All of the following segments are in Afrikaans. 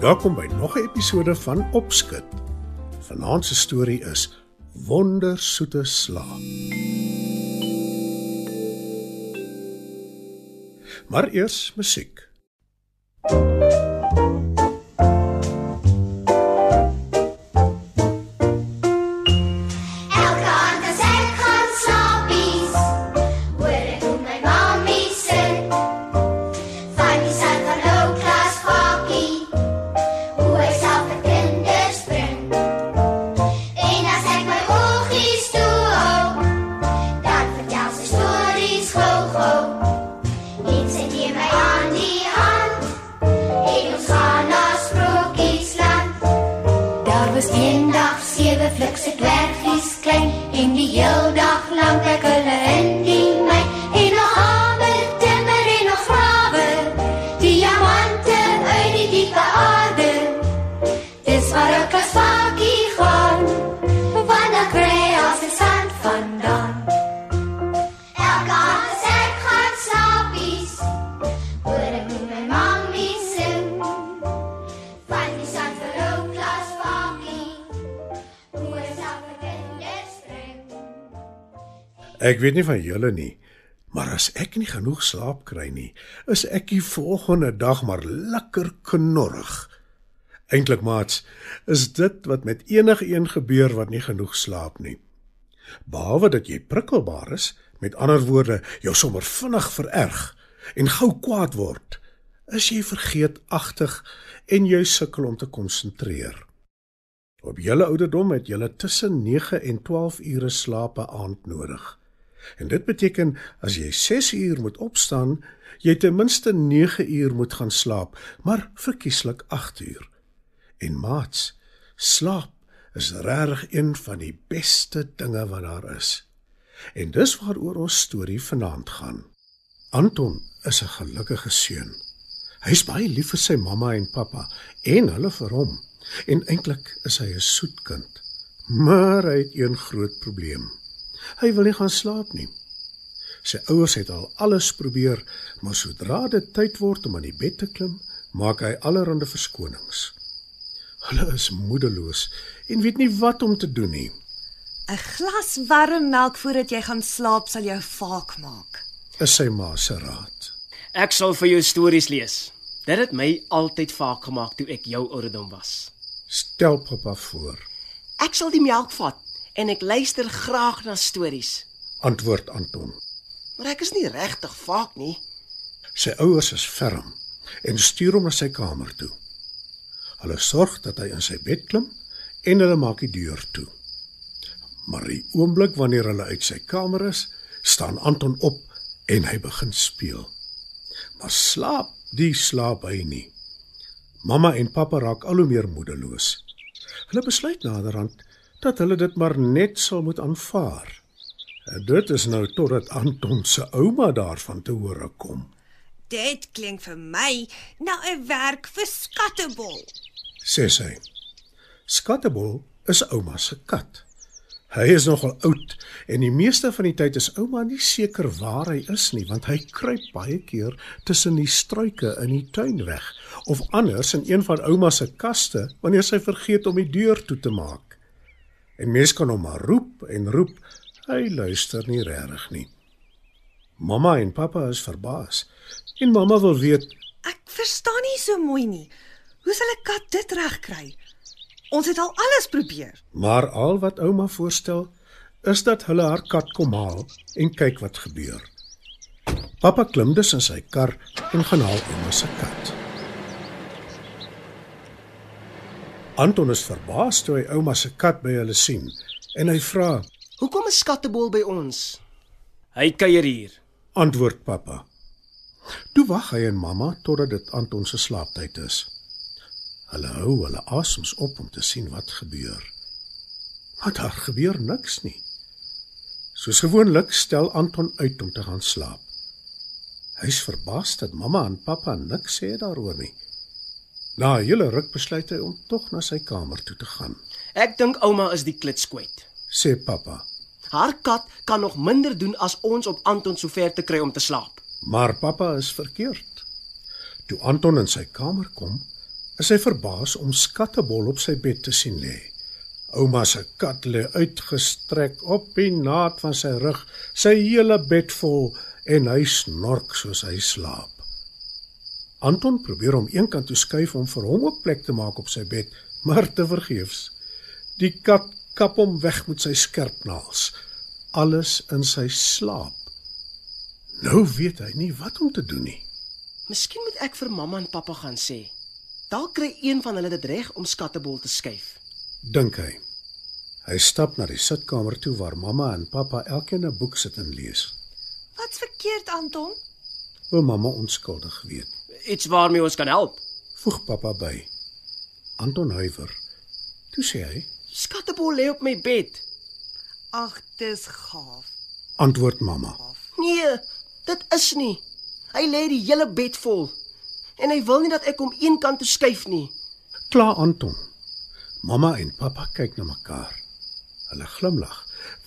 Welkom by nog 'n episode van Opskud. Vanaand se storie is Wondersoete slaap. Maar eers musiek. Elke was eendag sewe flikse dwergies klein. En die heel dag lank ek hulle Ek weet nie van julle nie, maar as ek nie genoeg slaap kry nie, is ek die volgende dag maar lekker knorrig. Eintlik maats, is dit wat met enige een gebeur wat nie genoeg slaap nie. Behalwe dat jy prikkelbaar is, met ander woorde, jou sommer vinnig vererg en gou kwaad word, is jy vergeetagtig en jy sukkel om te konsentreer. Op julle ouderdom het julle tussen 9 en 12 ure slaap per aand nodig. En dit beteken as jy 6 uur moet opstaan, jy ten minste 9 uur moet gaan slaap, maar verkieslik 8 uur. En maats, slaap is regtig een van die beste dinge wat daar is. En dis waaroor ons storie vanaand gaan. Anton is 'n gelukkige seun. Hy's baie lief vir sy mamma en pappa en hulle vir hom. En eintlik is hy 'n soet kind. Maar hy het een groot probleem. Hy wil nie gaan slaap nie. Sy ouers het al alles probeer, maar sodra dit tyd word om aan die bed te klim, maak hy allerlei verskonings. Hulle is moedeloos en weet nie wat om te doen nie. 'n Glas warm melk voordat jy gaan slaap sal jou vaak maak. Is sy ma se raad. Ek sal vir jou stories lees. Dit het my altyd vaak gemaak toe ek jou ouderdom was. Stel pappa voor, Ek sal die melk vat en ek luister graag na stories. antwoord Anton. Maar ek is nie regtig vaak nie. Sy ouers is ferm en stuur hom na sy kamer toe. Hulle sorg dat hy in sy bed klim en hulle maak die deur toe. Maar die oomblik wanneer hulle uit sy kamer is, staan Anton op en hy begin speel. Maar slaap, die slaap hy nie. Mamma en pappa raak al hoe meer moedeloos. Hulle besluit naderhand dat hulle dit maar net sal moet aanvaar. En dit is nou totdat Anton se ouma daarvan te hore kom. Dit klink vir my na 'n werk vir skattebol. sê sy. Skattebol is ouma se kat. Hy is nogal oud en die meeste van die tyd is ouma nie seker waar hy is nie want hy kruip baie keer tussen die struike in die tuin weg of anders in een van ouma se kaste wanneer sy vergeet om die deur toe te maak. En mens kan hom maar roep en roep, hy luister nie regtig nie. Mamma en pappa is verbaas. En mamma wil weet Ek verstaan nie so mooi nie. Hoe sal 'n kat dit regkry? Ons het al alles probeer. Maar al wat ouma voorstel is dat hulle haar kat kom haal en kyk wat gebeur. Pappa klim dus in sy kar en gaan haal ouma se kat. Anton is verbaas toe hy ouma se kat by hulle sien en hy vra: Hoekom is skattebol by ons? Hy kuier hier. "Antwoord pappa." Toe wag hy en mamma totdat dit Anton se slaaptyd is. Hulle hou hulle asems op om te sien wat gebeur. Maar daar gebeur niks nie. Soos gewoonlik stel Anton uit om te gaan slaap. Hy's verbaas dat mamma en pappa niks sê daaroor nie. Na 'n hele ruk besluit hy om tog na sy kamer toe te gaan. Ek dink ouma is die klitskwyt. Sê pappa, Haar kat kan nog minder doen as ons op Anton sover te kry om te slaap. maar pappa is verkeerd. Toe Anton in sy kamer kom, is hy verbaas om skattebol op sy bed te sien lê. Ouma se kat lê uitgestrek op die naad van sy rug, sy hele bed vol en hy snork soos hy slaap. Anton probeer hom eenkant toe skuif om vir hom ook plek te maak op sy bed, maar te vergeefs. Die kat kap hom weg met sy skerpnaels, alles in sy slaap. Nou weet hy nie wat om te doen nie. Miskien moet ek vir mamma en pappa gaan sê. Dalk kry een van hulle dit reg om skattebol te skuif. dink hy. Hy stap na die sitkamer toe waar mamma en pappa elkeen 'n boek sit en lees. Wat's verkeerd, Anton? Wil mamma onskuldig weet. Iets waarmee ons kan help. Voeg pappa by. Anton huiwer. Toe sê hy, Skattebol lê op my bed. Ag, dis gaaf. antwoord mamma. Nee, dit is nie. Hy lê die hele bed vol. En hy wil nie dat ek hom een kant toe skuif nie. Kla Anton. Mamma en pappa kyk na mekaar. Hulle glimlag,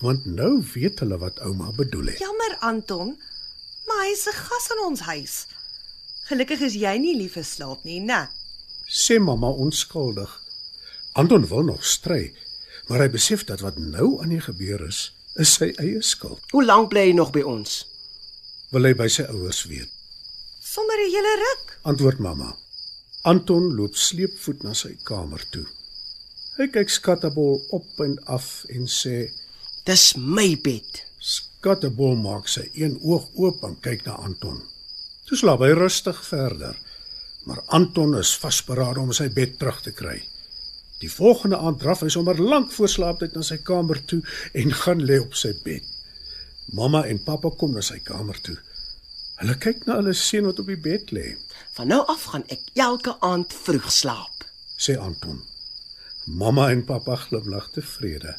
want nou weet hulle wat ouma bedoel het. Jammer, Anton, maar hy's 'n gas in ons huis. Gelukkig is jy nie lief vir slaap nie, né? Sê mamma onskuldig. Anton wil nog stry, maar hy besef dat wat nou aan die gebeur is, is sy eie skuld. Hoe lank bly hy nog by ons? Wil hy by sy ouers weet? Sommer 'n hele ruk. Antwoord mamma. Anton loop sleepvoet na sy kamer toe. Hy kyk Skattebol op en af en sê: Dis my bed. "Skattebol maak sy een oog oop en kyk na Anton." Toe slaap hy rustig verder, maar Anton is vasberade om sy bed terug te kry. Die volgende aand draf hy sommer lank voor slaaptyd na sy kamer toe en gaan lê op sy bed. Mamma en pappa kom na sy kamer toe. Hulle kyk na hulle seun wat op die bed lê. Van nou af gaan ek elke aand vroeg slaap. sê Anton. Mamma en pappa glimlag tevrede.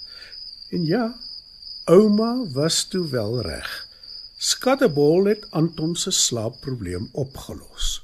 En ja, ouma was toe wel reg. Skattebol het Anton se slaapprobleem opgelos.